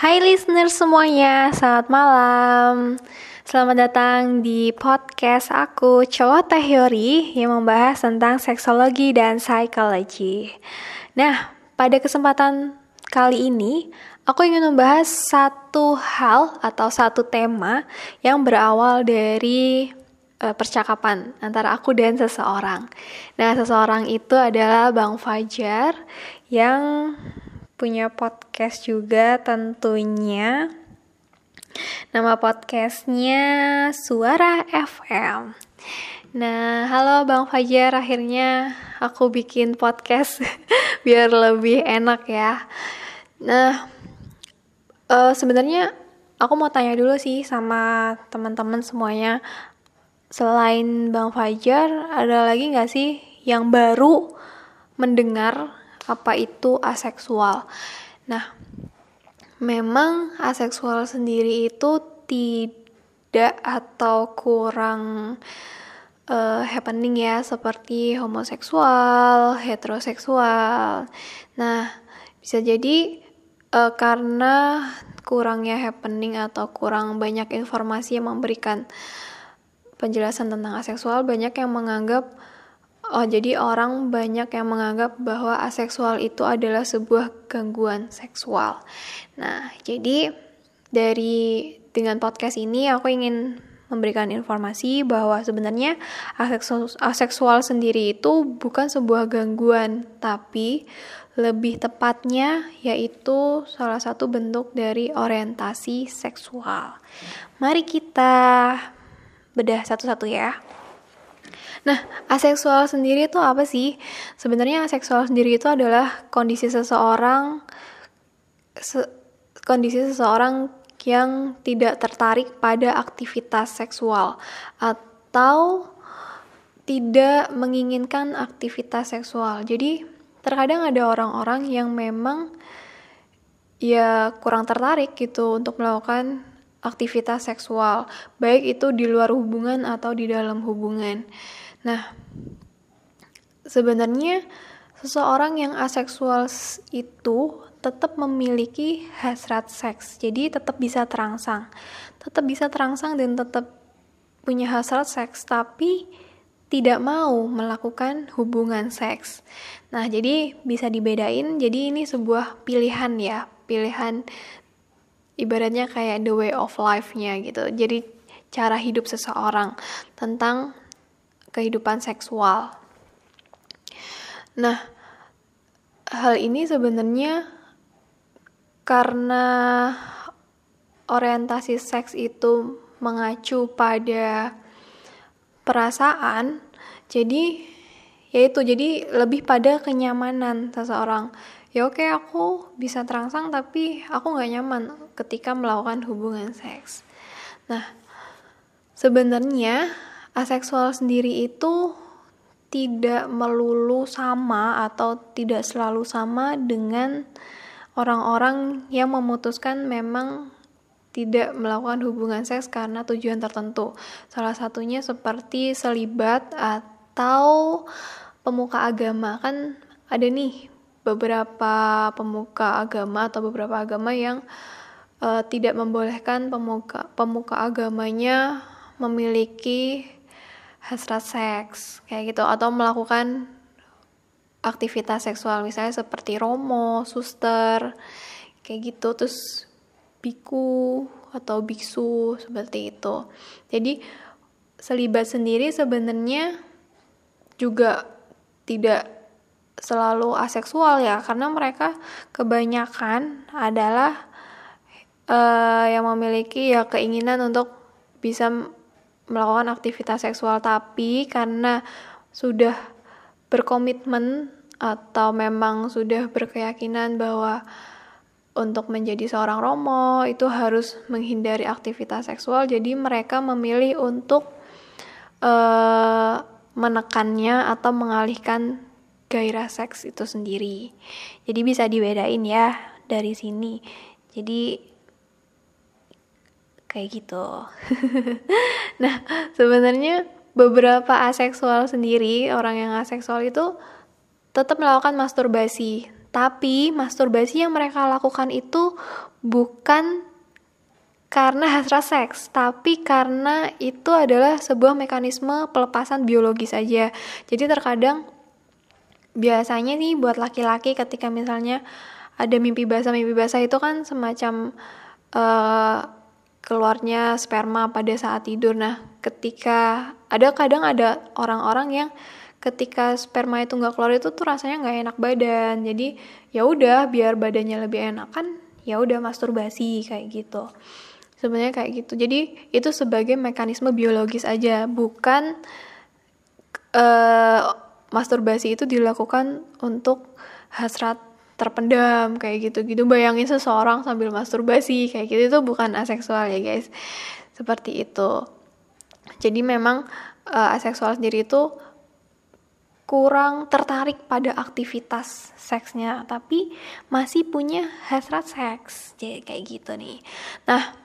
Hai listener semuanya, selamat malam. Selamat datang di podcast aku Cowok Teori yang membahas tentang seksologi dan psikologi. Nah, pada kesempatan kali ini aku ingin membahas satu hal atau satu tema yang berawal dari uh, percakapan antara aku dan seseorang. Nah, seseorang itu adalah Bang Fajar yang punya podcast juga tentunya. Nama podcastnya Suara FM. Nah, halo Bang Fajar, akhirnya aku bikin podcast biar lebih enak ya. Nah, uh, sebenarnya aku mau tanya dulu sih sama teman-teman semuanya. Selain Bang Fajar, ada lagi nggak sih yang baru mendengar apa itu aseksual. Nah, memang aseksual sendiri itu tidak atau kurang uh, happening ya seperti homoseksual, heteroseksual. Nah, bisa jadi uh, karena kurangnya happening atau kurang banyak informasi yang memberikan penjelasan tentang aseksual, banyak yang menganggap Oh, jadi orang banyak yang menganggap bahwa aseksual itu adalah sebuah gangguan seksual. Nah, jadi dari dengan podcast ini aku ingin memberikan informasi bahwa sebenarnya aseksual, aseksual sendiri itu bukan sebuah gangguan, tapi lebih tepatnya yaitu salah satu bentuk dari orientasi seksual. Mari kita bedah satu-satu ya. Nah, aseksual sendiri itu apa sih? Sebenarnya aseksual sendiri itu adalah kondisi seseorang se kondisi seseorang yang tidak tertarik pada aktivitas seksual atau tidak menginginkan aktivitas seksual. Jadi, terkadang ada orang-orang yang memang ya kurang tertarik gitu untuk melakukan aktivitas seksual, baik itu di luar hubungan atau di dalam hubungan. Nah, sebenarnya seseorang yang aseksual itu tetap memiliki hasrat seks. Jadi tetap bisa terangsang. Tetap bisa terangsang dan tetap punya hasrat seks tapi tidak mau melakukan hubungan seks. Nah, jadi bisa dibedain. Jadi ini sebuah pilihan ya, pilihan ibaratnya kayak the way of life-nya gitu. Jadi cara hidup seseorang tentang kehidupan seksual. Nah, hal ini sebenarnya karena orientasi seks itu mengacu pada perasaan, jadi yaitu jadi lebih pada kenyamanan seseorang. Ya oke aku bisa terangsang tapi aku nggak nyaman ketika melakukan hubungan seks. Nah, sebenarnya aseksual sendiri itu tidak melulu sama atau tidak selalu sama dengan orang-orang yang memutuskan memang tidak melakukan hubungan seks karena tujuan tertentu. Salah satunya seperti selibat atau pemuka agama. Kan ada nih beberapa pemuka agama atau beberapa agama yang uh, tidak membolehkan pemuka pemuka agamanya memiliki hasrat seks kayak gitu atau melakukan aktivitas seksual misalnya seperti romo, suster kayak gitu terus biku atau biksu seperti itu. Jadi selibat sendiri sebenarnya juga tidak selalu aseksual ya karena mereka kebanyakan adalah uh, yang memiliki ya keinginan untuk bisa melakukan aktivitas seksual tapi karena sudah berkomitmen atau memang sudah berkeyakinan bahwa untuk menjadi seorang romo itu harus menghindari aktivitas seksual jadi mereka memilih untuk uh, menekannya atau mengalihkan gairah seks itu sendiri. Jadi bisa dibedain ya dari sini. Jadi kayak gitu. nah, sebenarnya beberapa aseksual sendiri, orang yang aseksual itu tetap melakukan masturbasi, Tapi masturbasi yang mereka lakukan itu bukan karena hasrat seks, tapi karena itu adalah sebuah mekanisme pelepasan biologis aja. Jadi terkadang biasanya nih buat laki-laki ketika misalnya ada mimpi basah mimpi basah itu kan semacam uh, keluarnya sperma pada saat tidur. Nah, ketika ada kadang ada orang-orang yang ketika sperma itu nggak keluar itu tuh rasanya nggak enak badan. Jadi ya udah biar badannya lebih enak kan ya udah masturbasi kayak gitu sebenarnya kayak gitu jadi itu sebagai mekanisme biologis aja bukan uh, masturbasi itu dilakukan untuk hasrat terpendam kayak gitu gitu bayangin seseorang sambil masturbasi kayak gitu itu bukan aseksual ya guys. Seperti itu. Jadi memang uh, aseksual sendiri itu kurang tertarik pada aktivitas seksnya tapi masih punya hasrat seks. Jadi kayak gitu nih. Nah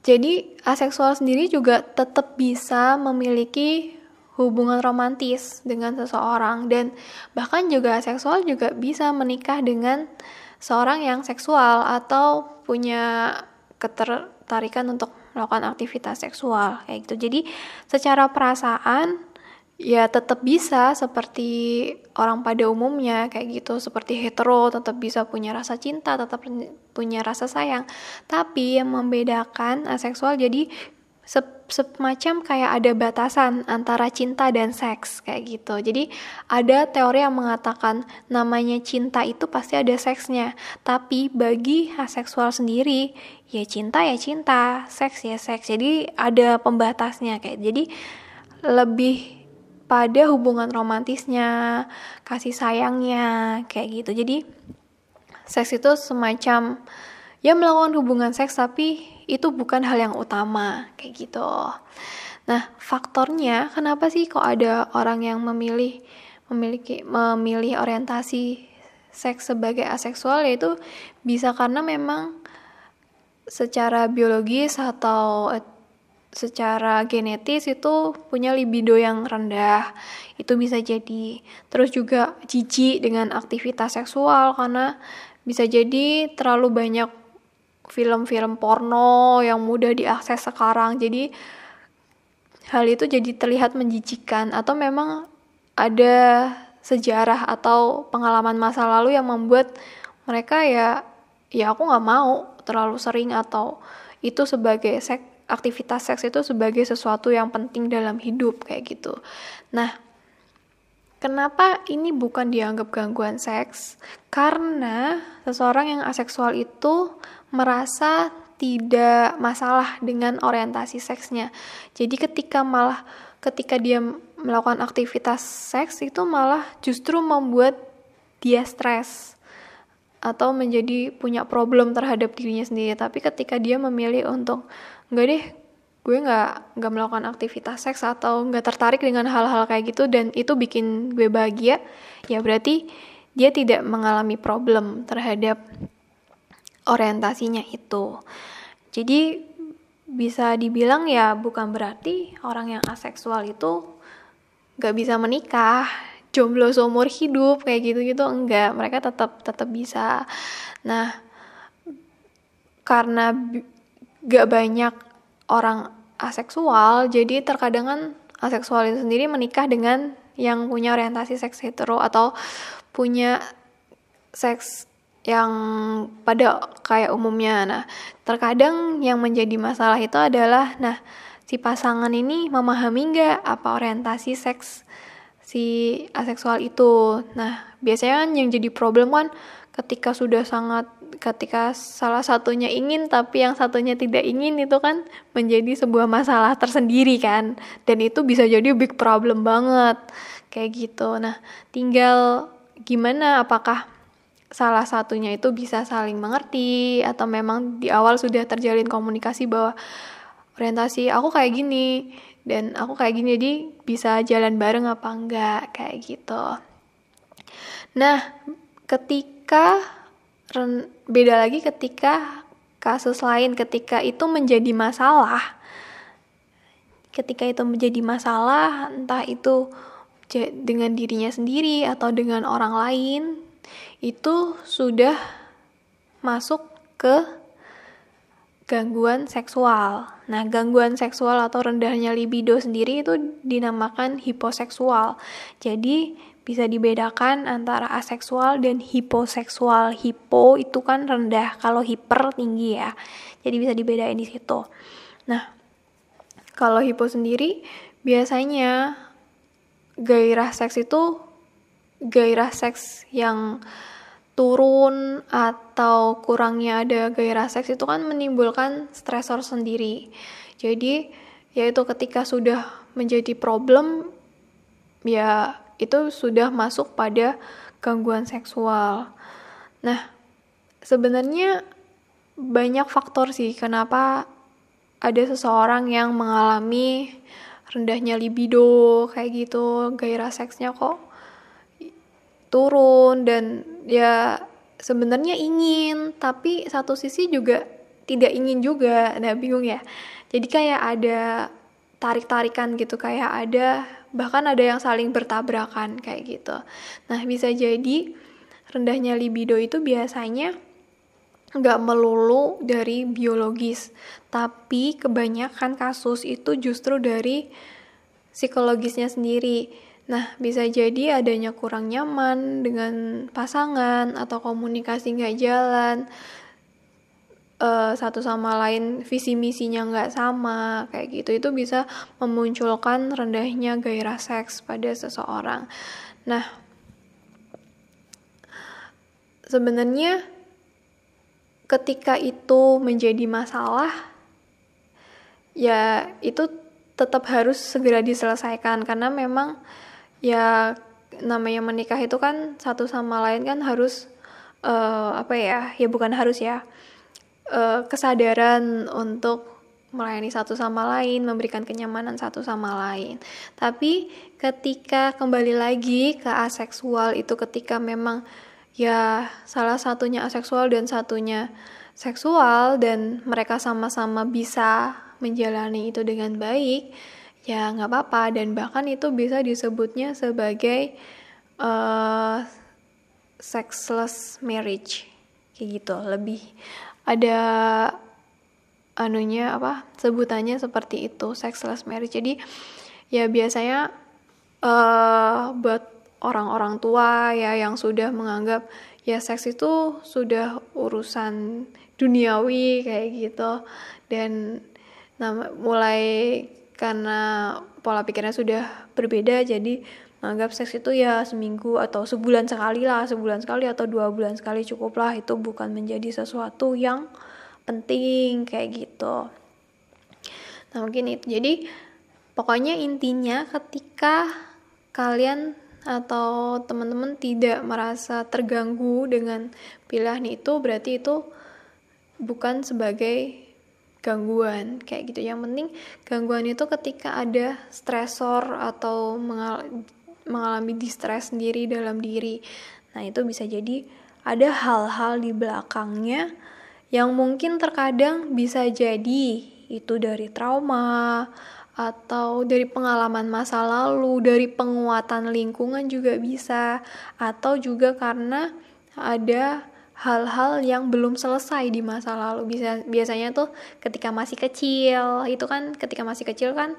jadi aseksual sendiri juga tetap bisa memiliki hubungan romantis dengan seseorang dan bahkan juga aseksual juga bisa menikah dengan seorang yang seksual atau punya ketertarikan untuk melakukan aktivitas seksual kayak gitu. Jadi secara perasaan ya tetap bisa seperti orang pada umumnya kayak gitu seperti hetero tetap bisa punya rasa cinta tetap punya rasa sayang tapi yang membedakan aseksual jadi semacam kayak ada batasan antara cinta dan seks kayak gitu. Jadi ada teori yang mengatakan namanya cinta itu pasti ada seksnya. Tapi bagi aseksual sendiri ya cinta ya cinta seks ya seks. Jadi ada pembatasnya kayak. Jadi lebih pada hubungan romantisnya, kasih sayangnya, kayak gitu. Jadi seks itu semacam ya melakukan hubungan seks tapi itu bukan hal yang utama kayak gitu. Nah, faktornya kenapa sih kok ada orang yang memilih memiliki memilih orientasi seks sebagai aseksual? Yaitu bisa karena memang secara biologis atau secara genetis itu punya libido yang rendah. Itu bisa jadi. Terus juga jijik dengan aktivitas seksual karena bisa jadi terlalu banyak film-film porno yang mudah diakses sekarang jadi hal itu jadi terlihat menjijikan atau memang ada sejarah atau pengalaman masa lalu yang membuat mereka ya ya aku nggak mau terlalu sering atau itu sebagai seks aktivitas seks itu sebagai sesuatu yang penting dalam hidup kayak gitu. Nah, kenapa ini bukan dianggap gangguan seks? Karena seseorang yang aseksual itu merasa tidak masalah dengan orientasi seksnya. Jadi ketika malah ketika dia melakukan aktivitas seks itu malah justru membuat dia stres atau menjadi punya problem terhadap dirinya sendiri. Tapi ketika dia memilih untuk nggak deh gue nggak nggak melakukan aktivitas seks atau nggak tertarik dengan hal-hal kayak gitu dan itu bikin gue bahagia ya berarti dia tidak mengalami problem terhadap orientasinya itu. Jadi bisa dibilang ya bukan berarti orang yang aseksual itu nggak bisa menikah jomblo seumur hidup kayak gitu gitu enggak. Mereka tetap tetap bisa. Nah karena gak banyak orang aseksual jadi terkadang kan aseksual itu sendiri menikah dengan yang punya orientasi seks hetero atau punya seks yang pada kayak umumnya. Nah terkadang yang menjadi masalah itu adalah nah si pasangan ini memahami nggak apa orientasi seks si aseksual itu? Nah biasanya kan yang jadi problem kan ketika sudah sangat ketika salah satunya ingin tapi yang satunya tidak ingin itu kan menjadi sebuah masalah tersendiri kan. Dan itu bisa jadi big problem banget. Kayak gitu. Nah tinggal gimana? Apakah salah satunya itu bisa saling mengerti atau memang di awal sudah terjalin komunikasi bahwa orientasi aku kayak gini dan aku kayak gini jadi bisa jalan bareng apa enggak kayak gitu. Nah ketika beda lagi ketika kasus lain ketika itu menjadi masalah. Ketika itu menjadi masalah entah itu dengan dirinya sendiri atau dengan orang lain itu sudah masuk ke gangguan seksual. Nah, gangguan seksual atau rendahnya libido sendiri itu dinamakan hiposeksual. Jadi, bisa dibedakan antara aseksual dan hiposeksual. Hipo itu kan rendah, kalau hiper tinggi ya. Jadi bisa dibedain di situ. Nah, kalau hipo sendiri biasanya gairah seks itu gairah seks yang turun atau kurangnya ada gairah seks itu kan menimbulkan stresor sendiri. Jadi yaitu ketika sudah menjadi problem ya itu sudah masuk pada gangguan seksual. Nah, sebenarnya banyak faktor sih kenapa ada seseorang yang mengalami rendahnya libido kayak gitu, gairah seksnya kok turun dan ya sebenarnya ingin tapi satu sisi juga tidak ingin juga. Nah bingung ya. Jadi kayak ada tarik-tarikan gitu kayak ada bahkan ada yang saling bertabrakan kayak gitu. Nah bisa jadi rendahnya libido itu biasanya nggak melulu dari biologis tapi kebanyakan kasus itu justru dari psikologisnya sendiri Nah, bisa jadi adanya kurang nyaman dengan pasangan atau komunikasi nggak jalan, uh, satu sama lain visi misinya nggak sama, kayak gitu. Itu bisa memunculkan rendahnya gairah seks pada seseorang. Nah, sebenarnya ketika itu menjadi masalah, ya itu tetap harus segera diselesaikan karena memang ya namanya menikah itu kan satu sama lain kan harus uh, apa ya ya bukan harus ya uh, kesadaran untuk melayani satu sama lain, memberikan kenyamanan satu sama lain. Tapi ketika kembali lagi ke aseksual itu ketika memang ya salah satunya aseksual dan satunya seksual dan mereka sama-sama bisa menjalani itu dengan baik, ya nggak apa-apa. Dan bahkan itu bisa disebutnya sebagai uh, sexless marriage. Kayak gitu. Lebih ada anunya apa sebutannya seperti itu sexless marriage. Jadi ya biasanya uh, buat orang-orang tua ya yang sudah menganggap ya seks itu sudah urusan duniawi kayak gitu. Dan nah, mulai karena pola pikirnya sudah berbeda jadi menganggap seks itu ya seminggu atau sebulan sekali lah sebulan sekali atau dua bulan sekali cukup lah. Itu bukan menjadi sesuatu yang penting kayak gitu. Nah mungkin itu. Jadi pokoknya intinya ketika kalian atau teman-teman tidak merasa terganggu dengan pilihan itu berarti itu bukan sebagai gangguan kayak gitu. Yang penting gangguan itu ketika ada stresor atau mengal mengalami distress sendiri dalam diri. Nah, itu bisa jadi ada hal-hal di belakangnya yang mungkin terkadang bisa jadi itu dari trauma atau dari pengalaman masa lalu, dari penguatan lingkungan juga bisa atau juga karena ada hal-hal yang belum selesai di masa lalu. Bisa biasanya tuh ketika masih kecil itu kan ketika masih kecil kan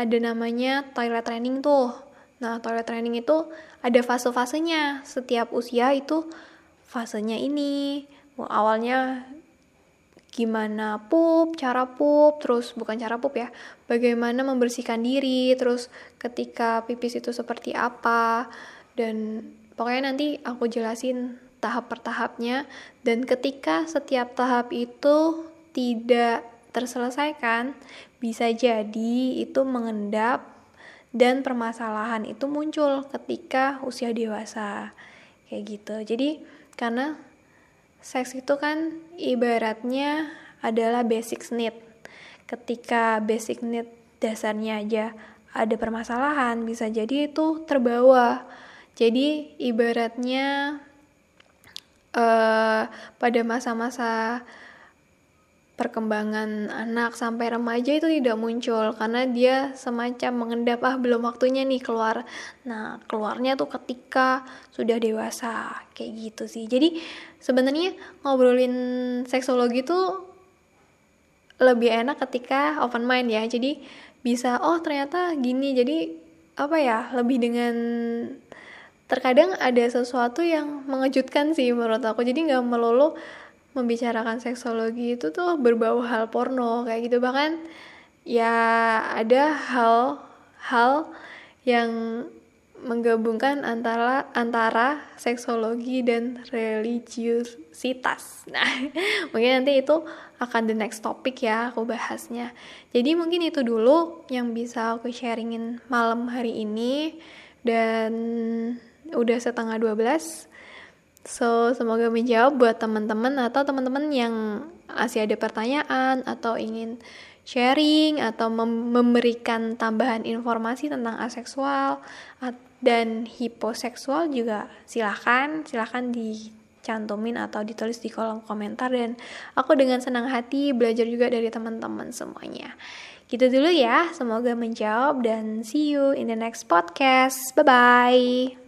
ada namanya toilet training tuh. Nah toilet training itu ada fase-fasenya. Setiap usia itu fasenya ini. Awalnya gimana pup, cara pup, terus bukan cara pup ya, bagaimana membersihkan diri, terus ketika pipis itu seperti apa, dan pokoknya nanti aku jelasin tahap per tahapnya dan ketika setiap tahap itu tidak terselesaikan bisa jadi itu mengendap dan permasalahan itu muncul ketika usia dewasa. Kayak gitu. Jadi karena seks itu kan ibaratnya adalah basic need. Ketika basic need dasarnya aja ada permasalahan bisa jadi itu terbawa. Jadi ibaratnya uh, pada masa-masa perkembangan anak sampai remaja itu tidak muncul karena dia semacam mengendap ah belum waktunya nih keluar. Nah, keluarnya tuh ketika sudah dewasa kayak gitu sih. Jadi sebenarnya ngobrolin seksologi tuh lebih enak ketika open mind ya. Jadi bisa oh ternyata gini. Jadi apa ya? Lebih dengan terkadang ada sesuatu yang mengejutkan sih menurut aku. Jadi nggak melulu membicarakan seksologi itu tuh berbau hal porno kayak gitu bahkan ya ada hal-hal yang menggabungkan antara antara seksologi dan religiusitas. Nah, mungkin nanti itu akan the next topic ya aku bahasnya. Jadi mungkin itu dulu yang bisa aku sharingin malam hari ini dan udah setengah 12 So, semoga menjawab buat teman-teman atau teman-teman yang masih ada pertanyaan atau ingin sharing atau mem memberikan tambahan informasi tentang aseksual dan hiposeksual juga silahkan silahkan dicantumin atau ditulis di kolom komentar. Dan aku dengan senang hati belajar juga dari teman-teman semuanya. Gitu dulu ya semoga menjawab dan see you in the next podcast. Bye bye